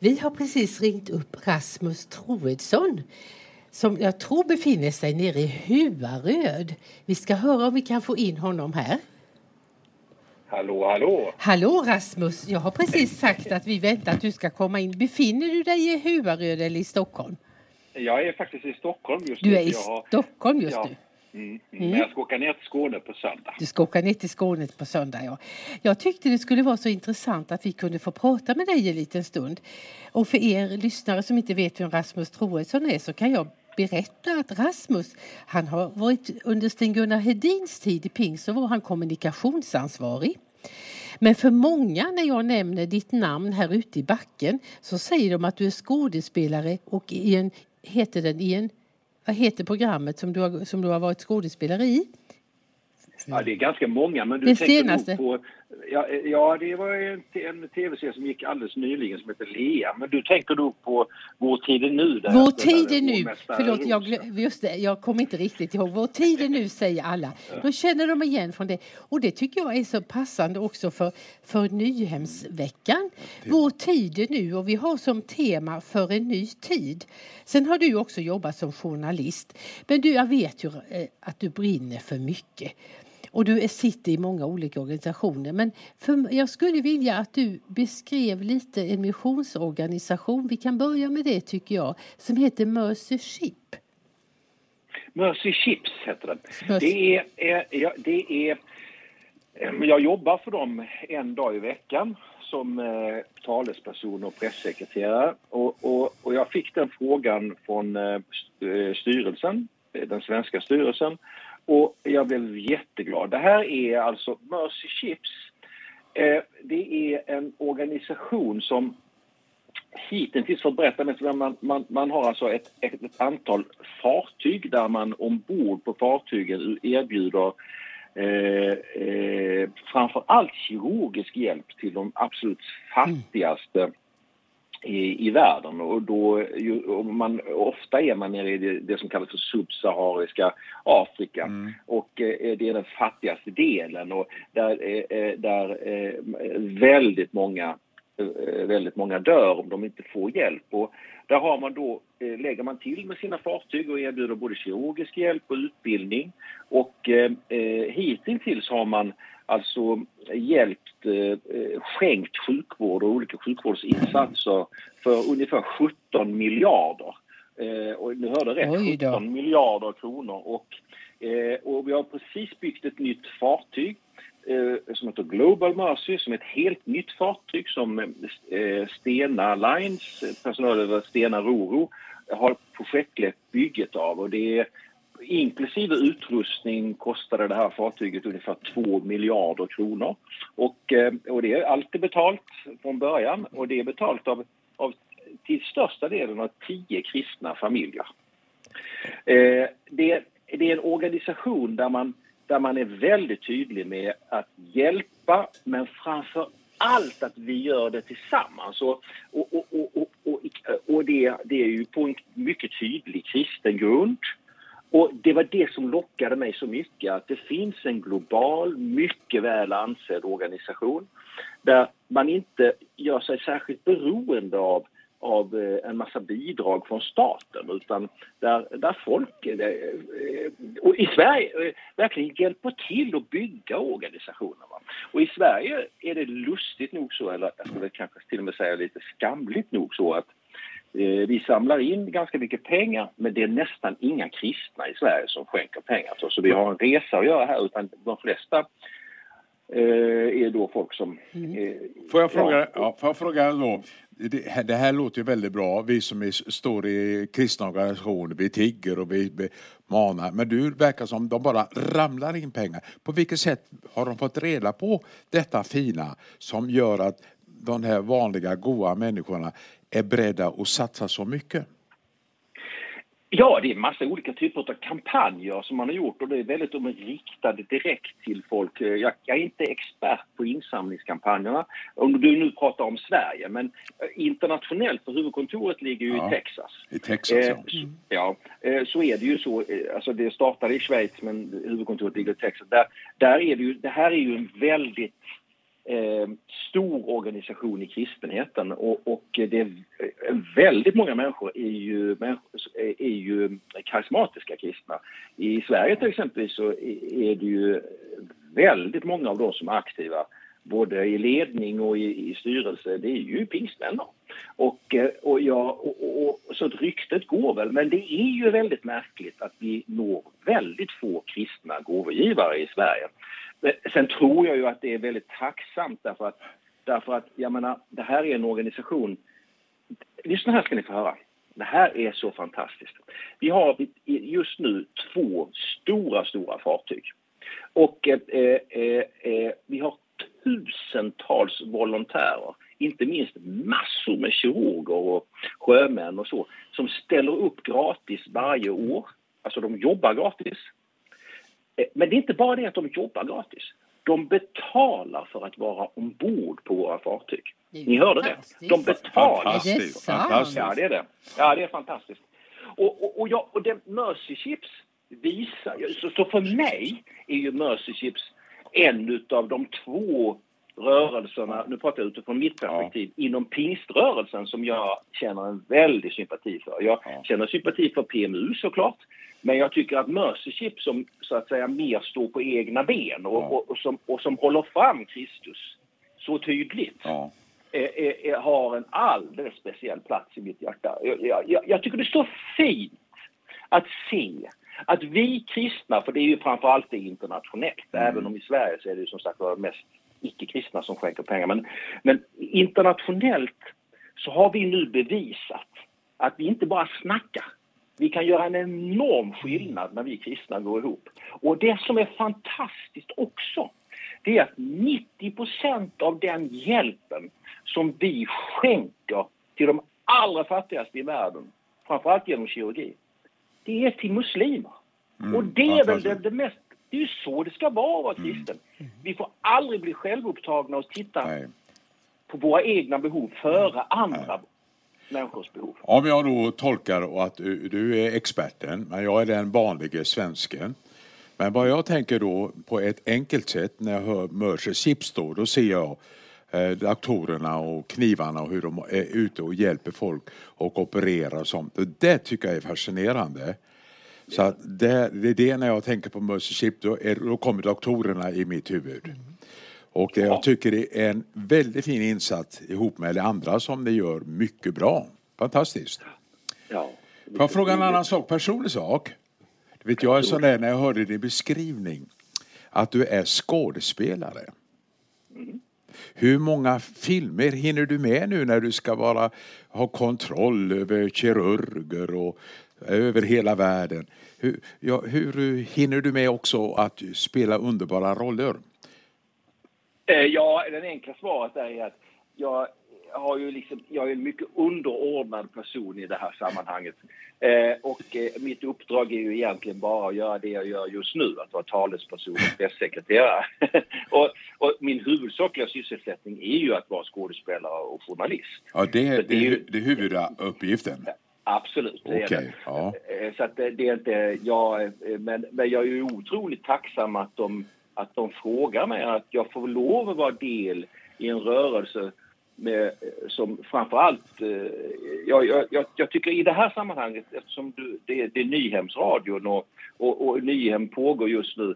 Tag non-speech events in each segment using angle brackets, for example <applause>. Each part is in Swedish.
Vi har precis ringt upp Rasmus Troedsson som jag tror befinner sig nere i Huaröd. Vi ska höra om vi kan få in honom här. Hallå, hallå! Hallå Rasmus! Jag har precis sagt att vi väntar att du ska komma in. Befinner du dig i Huaröd eller i Stockholm? Jag är faktiskt i Stockholm just nu. Du är i Stockholm just nu? Mm, mm. Men jag ska åka ner till Skåne på söndag. Du ska åka ner till Skåne på söndag, ja. Jag tyckte det skulle vara så intressant att vi kunde få prata med dig en liten stund. Och för er lyssnare som inte vet vem Rasmus Troedsson är så kan jag berätta att Rasmus, han har varit under Sten-Gunnar Hedins tid i Ping så var han kommunikationsansvarig. Men för många när jag nämner ditt namn här ute i backen så säger de att du är skådespelare och i en, heter den i en, vad heter programmet som du har, som du har varit skådespelare i? Ja, det är ganska många, men du det tänker senaste. på... Ja, ja, det var en, en tv-serie som gick alldeles nyligen som heter Lea. Men du tänker då på Vår tid är nu? Där Vår tid är nu. Förlåt, jag, glö- just det, jag kommer inte riktigt ihåg. Vår tid är nu, säger alla. Då känner de igen från det. Och det tycker jag är så passande också för, för Nyhemsveckan. Vår tid är nu och vi har som tema för en ny tid. Sen har du också jobbat som journalist. Men du, jag vet ju eh, att du brinner för mycket. Och du är- sitter i många olika organisationer. Men för, jag skulle vilja att du beskrev lite en missionsorganisation. Vi kan börja med det tycker jag. Som heter Mercy Ship. Mercy Chips heter den. Mercy. Det är, ja, det är... eh, Jag jobbar för dem en dag i veckan som eh, talesperson och pressekreterare. Och, och, och jag fick den frågan från eh, eh, styrelsen, eh, den svenska styrelsen. Och jag blev jätteglad. Det här är alltså Mercy Chips. Eh, det är en organisation som hittills fått berätta mest, man, man, man har alltså ett, ett, ett antal fartyg där man ombord på fartygen erbjuder eh, eh, framför allt kirurgisk hjälp till de absolut fattigaste i, i världen. Och då, ju, och man, ofta är man nere i det, det som kallas för subsahariska Afrika. Och eh, det är den fattigaste delen och där, eh, eh, där eh, väldigt många eh, väldigt många dör om de inte får hjälp. Och där har man då, eh, lägger man till med sina fartyg och erbjuder både kirurgisk hjälp och utbildning. Och eh, hittills har man alltså hjälpt, eh, skänkt sjukvård och olika sjukvårdsinsatser för ungefär 17 miljarder. Eh, och nu hörde rätt, Oj då. 17 miljarder kronor. Och, eh, och vi har precis byggt ett nytt fartyg eh, som heter Global Mercy som är ett helt nytt fartyg som eh, Stena Lines, personal över Stena Roro, har projektlett bygget av. Och det är, inklusive utrustning kostade det här fartyget ungefär 2 miljarder kronor. Och, eh, och det är alltid betalt från början och det är betalt av, av till största delen av tio kristna familjer. Eh, det, det är en organisation där man, där man är väldigt tydlig med att hjälpa men framför allt att vi gör det tillsammans. Och, och, och, och, och, och, och det, det är ju på en mycket tydlig kristen grund. Och det var det som lockade mig så mycket, att det finns en global, mycket väl ansedd organisation där man inte gör sig särskilt beroende av av eh, en massa bidrag från staten utan där, där folk eh, eh, och i Sverige verkligen hjälper till att bygga organisationer. Och i Sverige är det lustigt nog så, eller jag skulle kanske till och med säga lite skamligt nog så att vi samlar in ganska mycket pengar men det är nästan inga kristna i Sverige som skänker pengar till oss. Så vi har en resa att göra här utan de flesta eh, är då folk som... Eh, Får jag fråga, ja, ja, får jag fråga då? Det här, det här låter ju väldigt bra. Vi som är, står i kristna organisationer, vi tigger och vi, vi manar. Men du verkar som de bara ramlar in pengar. På vilket sätt har de fått reda på detta fina som gör att de här vanliga goa människorna är beredda att satsa så mycket? Ja, det är massa olika typer av kampanjer som man har gjort och det är väldigt de är riktade direkt till folk. Jag, är inte expert på insamlingskampanjerna, om du nu pratar om Sverige, men eh, internationellt, för huvudkontoret ligger ju Ja, i Texas. I Texas, ja. Eh, så, ja, eh, så är det ju så. eh, Alltså det startade i Schweiz men huvudkontoret ligger i Texas. Där, där är det ju, det här är ju en väldigt eh, stor organisation i kristenheten och, och det är väldigt många människor är ju, är ju karismatiska kristna. I Sverige till exempel så är det ju väldigt många av de som är aktiva både i ledning och i, i styrelse, det är ju pingstvänner. Och, eh, och, ja, och, och, och, så att ryktet går väl, men det är ju väldigt märkligt att vi når väldigt få kristna gåvogivare i Sverige. Sen tror jag ju att det är väldigt tacksamt därför att, därför att jag menar, det här är en organisation... Lyssna här ska ni få höra. Det här är så fantastiskt. Vi har just nu två stora, stora fartyg. Och eh, eh, eh, vi har tusentals volontärer, inte minst massor med kirurger och sjömän och så, som ställer upp gratis varje år. Alltså de jobbar gratis. Eh, men det är inte bara det att de jobbar gratis. De betalar för att vara ombord på våra fartyg. Ni hörde det. De betalar. Fantastiskt. Fantastiskt. Ja, det är det. Ja, det är fantastiskt. Och, och, och, ja, och det Mercy Ships visar... Så, så för mig är ju Mercy Ships en av de två rörelserna, nu pratar jag utifrån mitt perspektiv, ja. inom pingströrelsen som jag känner en väldig sympati för. Jag ja. känner sympati för PMU såklart, men jag tycker att Mercyship som så att säga mer står på egna ben och, ja. och, och, som, och som håller fram Kristus så tydligt är, är, är, har en alldeles speciell plats i mitt hjärta. Jag, jag, jag tycker det är så fint att se att vi kristna, för det är ju framförallt det internationellt, mm. även om i Sverige så är det ju som sagt var mest icke-kristna som skänker pengar. Men, men internationellt så har vi nu bevisat att vi inte bara snackar. Vi kan göra en enorm skillnad när vi kristna går ihop. Och det som är fantastiskt också, det är att 90% av den hjälpen som vi skänker till de allra fattigaste i världen, framförallt genom kirurgi, det är till muslimer. Mm, och det är väl det, det, mest... Det är ju så det ska vara att vara mm. kristen. Mm. Vi får aldrig bli självupptagna och titta Nej. på våra egna behov före andra Nej. människors behov. Om jag då tolkar att du är experten, men jag är den vanliga svensken. Men vad jag tänker då på ett enkelt sätt när jag hör Mercer Chips då, då ser jag eh, datorerna och knivarna och hur de är ute och hjälper folk och opererar och sånt. Det tycker jag är fascinerande. Så det, det är det när jag tänker på Mercy Ship, då, är, då kommer doktorerna i mitt huvud. Mm. Och det, jag tycker det är en väldigt fin insats ihop med det andra som det gör mycket bra. Fantastiskt. Ja. Får jag fråga en annan sak, personlig sak? Du vet, jag är sån där när jag hörde din beskrivning att du är skådespelare. Mm. Hur många filmer hinner du med nu när du ska vara, ha kontroll över kirurger och över hela världen? Hur, ja, hur hinner du med också att spela underbara roller? Eh, ja, det enkla svaret är att jag har ju liksom, jag är en mycket underordnad person i det här sammanhanget. Eh, och eh, mitt uppdrag är ju egentligen bara att göra det jag gör just nu, att vara talesperson och pressekreterare. <laughs> och, och, min huvudsakliga sysselsättning är ju att vara skådespelare och journalist. Ja, det, det, det är ju det är huvuduppgiften. Absolut. Okay, ja. Eh, så att det är inte jag, eh, men, men jag är otroligt tacksam att de, att de frågar mig att jag får lov att vara del i en rörelse med, eh, som framförallt... Jag, jag, jag tycker i det här sammanhanget, eftersom du, det, det är Nyhemsradion och, och, och Nyhem pågår just nu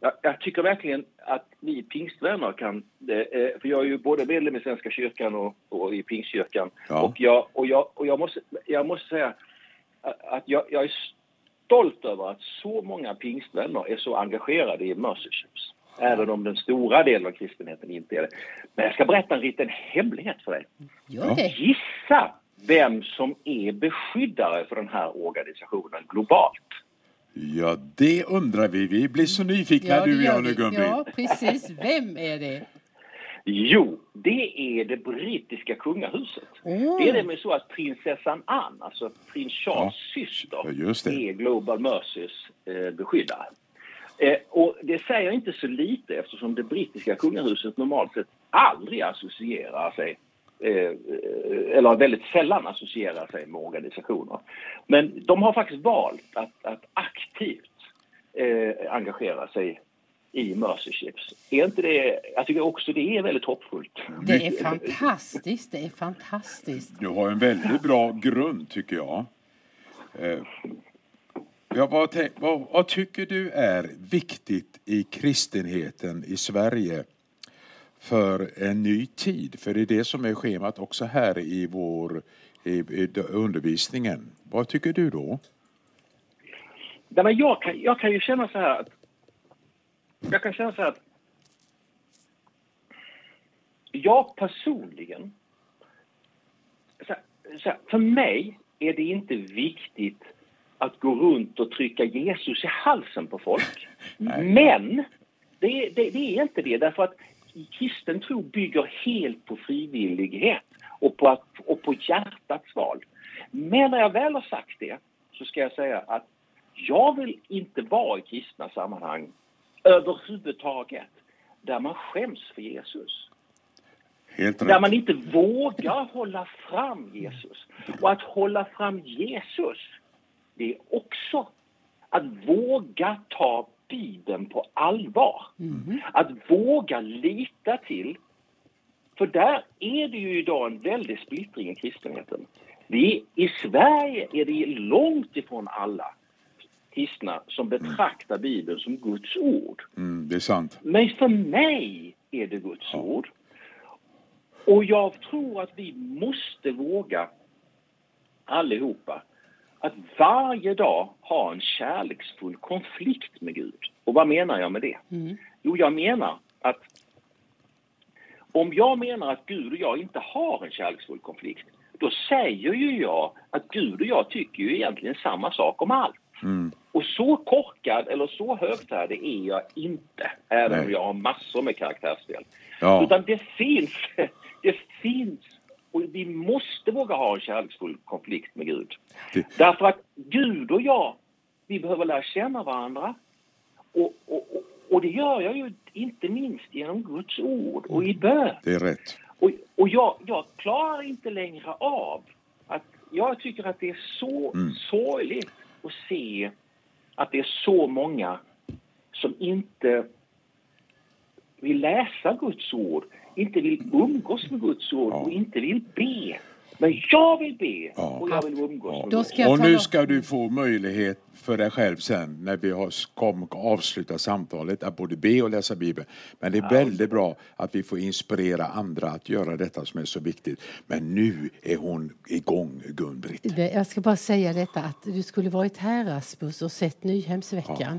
jag, jag, tycker verkligen att vi pingstvänner kan... Eh, för jag är ju både medlem i Svenska kyrkan och, och i pingstkyrkan. Ja. Och, jag, och, jag, och jag, måste, jag måste säga att jag, jag är stolt över att så många pingstvänner är så engagerade i Mercy Ships. Även om den stora delen av kristenheten inte är det. Men jag ska berätta en liten hemlighet för dig. Gissa vem som är beskyddare för den här organisationen globalt. Ja, det undrar vi. Vi blir så nyfikna ja, du och jag nu Gummi. Ja, precis. Vem är det? Jo, det är det brittiska kungahuset. Mm. Det är nämligen så att prinsessan Anne, alltså prins Charles ja, syster, är Global Mercys eh, beskyddare. Eh, och det säger inte så lite eftersom det brittiska kungahuset normalt sett aldrig associerar sig Eh, eller väldigt sällan associerar sig med organisationer. Men de har faktiskt valt att, att aktivt eh, engagera sig i Mercy Chips. Är inte det, jag tycker också det är väldigt hoppfullt. Det är fantastiskt, det är fantastiskt. Du har en väldigt bra grund tycker jag. Eh, ja, vad, vad, vad tycker du är viktigt i kristenheten i Sverige för en ny tid? För det är det som är schemat också här i vår i, i undervisningen. Vad tycker du då? Men jag, kan, jag kan ju känna så här att... Jag kan känna så här att... Jag personligen... Så här, så här, för mig är det inte viktigt att gå runt och trycka Jesus i halsen på folk. <laughs> Men det, det, det, är inte det, därför att kristen tro bygger helt på frivillighet och på, och på hjärtats val. Men när jag väl har sagt det så ska jag säga att jag vill inte vara i kristna sammanhang överhuvudtaget där man skäms för Jesus. Där man inte vågar hålla fram Jesus. Och att hålla fram Jesus, det är också att våga ta Bibeln på allvar. Mm. Att våga lita till för där är det ju idag en väldig splittring i kristenheten. Vi, I Sverige är det långt ifrån alla kristna som betraktar Bibeln som Guds ord. Mm, det är sant. Men för mig är det Guds ja. ord. Och jag tror att vi måste våga allihopa att varje dag ha en kärleksfull konflikt med Gud. Och vad menar jag med det? Mm. Jo, jag menar att om jag menar att Gud och jag inte har en kärleksfull konflikt, då säger ju jag att Gud och jag tycker ju egentligen samma sak om allt. Mm. Och så korkad eller så högfärdig är jag inte, även Nej. om jag har massor med karaktärsfel. Ja. Utan det finns, <laughs> det finns, och vi måste våga ha en kärleksfull konflikt med Gud. Det... Därför att Gud och jag, vi behöver lära känna varandra. Och, och, och det gör jag ju inte minst genom Guds ord och i bön. Det är rätt. Och, och jag, jag klarar inte längre av att... Jag tycker att det är så mm. sorgligt att se att det är så många som inte vill läsa Guds ord, inte vill umgås med Guds ord och inte vill be. Men jag vill be ja. och jag vill umgås ja. Och nu ska du få möjlighet för dig själv sen när vi har kom, avslutat samtalet att både be och läsa Bibeln. Men det är väldigt bra att vi får inspirera andra att göra detta som är så viktigt. Men nu är hon igång Gun-Britt. Jag ska bara säga detta att du skulle varit här Rasmus och sett Nyhemsveckan. Ja.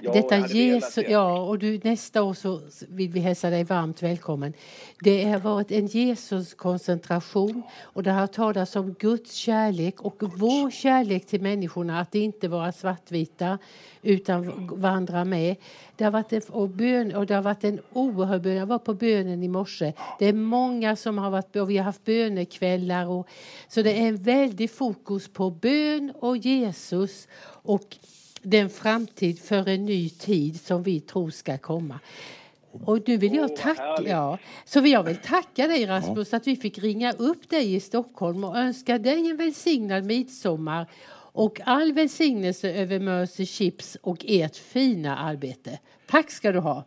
Ja, Detta Jesus, ja, och du, nästa år så vill vi hälsa dig varmt välkommen. Det har varit en Jesus-koncentration och det har talats om Guds kärlek och vår kärlek till människorna, att inte vara svartvita utan vandra med. Det har varit en, och bön, och det har varit en oerhörd bön. Jag var på bönen i morse. Det är många som har varit och vi har haft bönekvällar. Och, så det är en väldig fokus på bön och Jesus och den framtid för en ny tid som vi tror ska komma. Och nu vill jag tacka, ja, så jag vill tacka dig Rasmus att vi fick ringa upp dig i Stockholm och önska dig en välsignad midsommar och all välsignelse över Mercy Chips och ert fina arbete. Tack ska du ha.